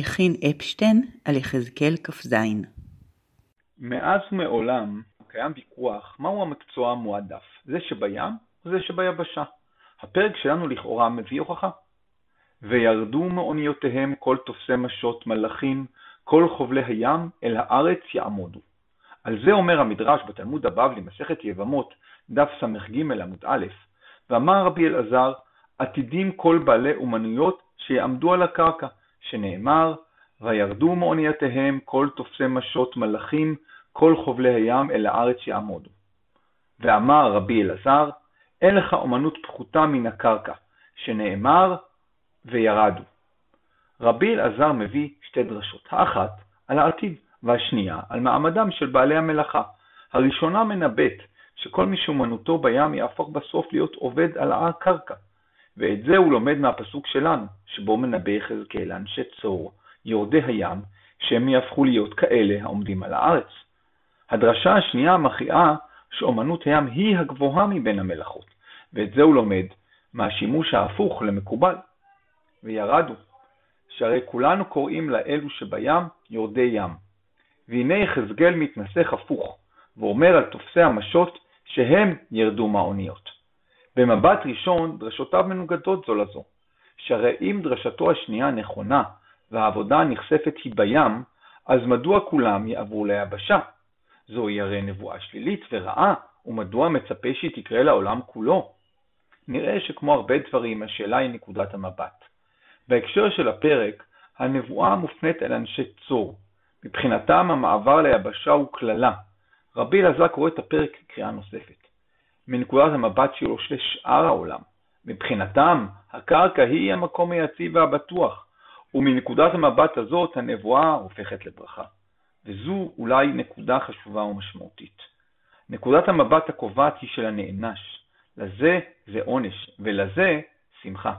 יכין אפשטיין על יחזקאל כ"ז מאז ומעולם קיים ויכוח מהו המקצוע המועדף, זה שבים או זה שביבשה. הפרק שלנו לכאורה מביא הוכחה. וירדו מאוניותיהם כל תופסי משות מלאכים, כל חובלי הים, אל הארץ יעמודו. על זה אומר המדרש בתלמוד הבבלי, מסכת יבמות, דף ס"ג עמוד א', ואמר רבי אלעזר, עתידים כל בעלי אומנויות שיעמדו על הקרקע, שנאמר, וירדו מאונייתיהם כל תופסי משות מלאכים, כל חובלי הים אל הארץ יעמודו. ואמר רבי אלעזר, אין לך אומנות פחותה מן הקרקע, שנאמר, וירדו. רבי אלעזר מביא שתי דרשות, האחת על העתיד, והשנייה על מעמדם של בעלי המלאכה. הראשונה מנבאת שכל מי שאומנותו בים יהפוך בסוף להיות עובד על הקרקע, ואת זה הוא לומד מהפסוק שלנו, שבו מנבא יחזקאל אנשי צור, יורדי הים, שהם יהפכו להיות כאלה העומדים על הארץ. הדרשה השנייה מכריעה שאומנות הים היא הגבוהה מבין המלאכות, ואת זה הוא לומד מהשימוש ההפוך למקובל. וירדו, שהרי כולנו קוראים לאלו שבים יורדי ים. והנה יחזקאל מתנסח הפוך, ואומר על תופסי המשות שהם ירדו מהאוניות. במבט ראשון דרשותיו מנוגדות זו לזו, שהרי אם דרשתו השנייה נכונה והעבודה הנכספת היא בים, אז מדוע כולם יעברו ליבשה? זוהי הרי נבואה שלילית ורעה, ומדוע מצפה שהיא תקרה לעולם כולו? נראה שכמו הרבה דברים, השאלה היא נקודת המבט. בהקשר של הפרק, הנבואה מופנית אל אנשי צור. מבחינתם המעבר ליבשה הוא קללה. רבי אלעזר קורא את הפרק כקריאה נוספת. מנקודת המבט שלו של שאר העולם. מבחינתם, הקרקע היא המקום היציב והבטוח, ומנקודת המבט הזאת הנבואה הופכת לברכה. וזו אולי נקודה חשובה ומשמעותית. נקודת המבט הקובעת היא של הנענש, לזה זה עונש, ולזה שמחה.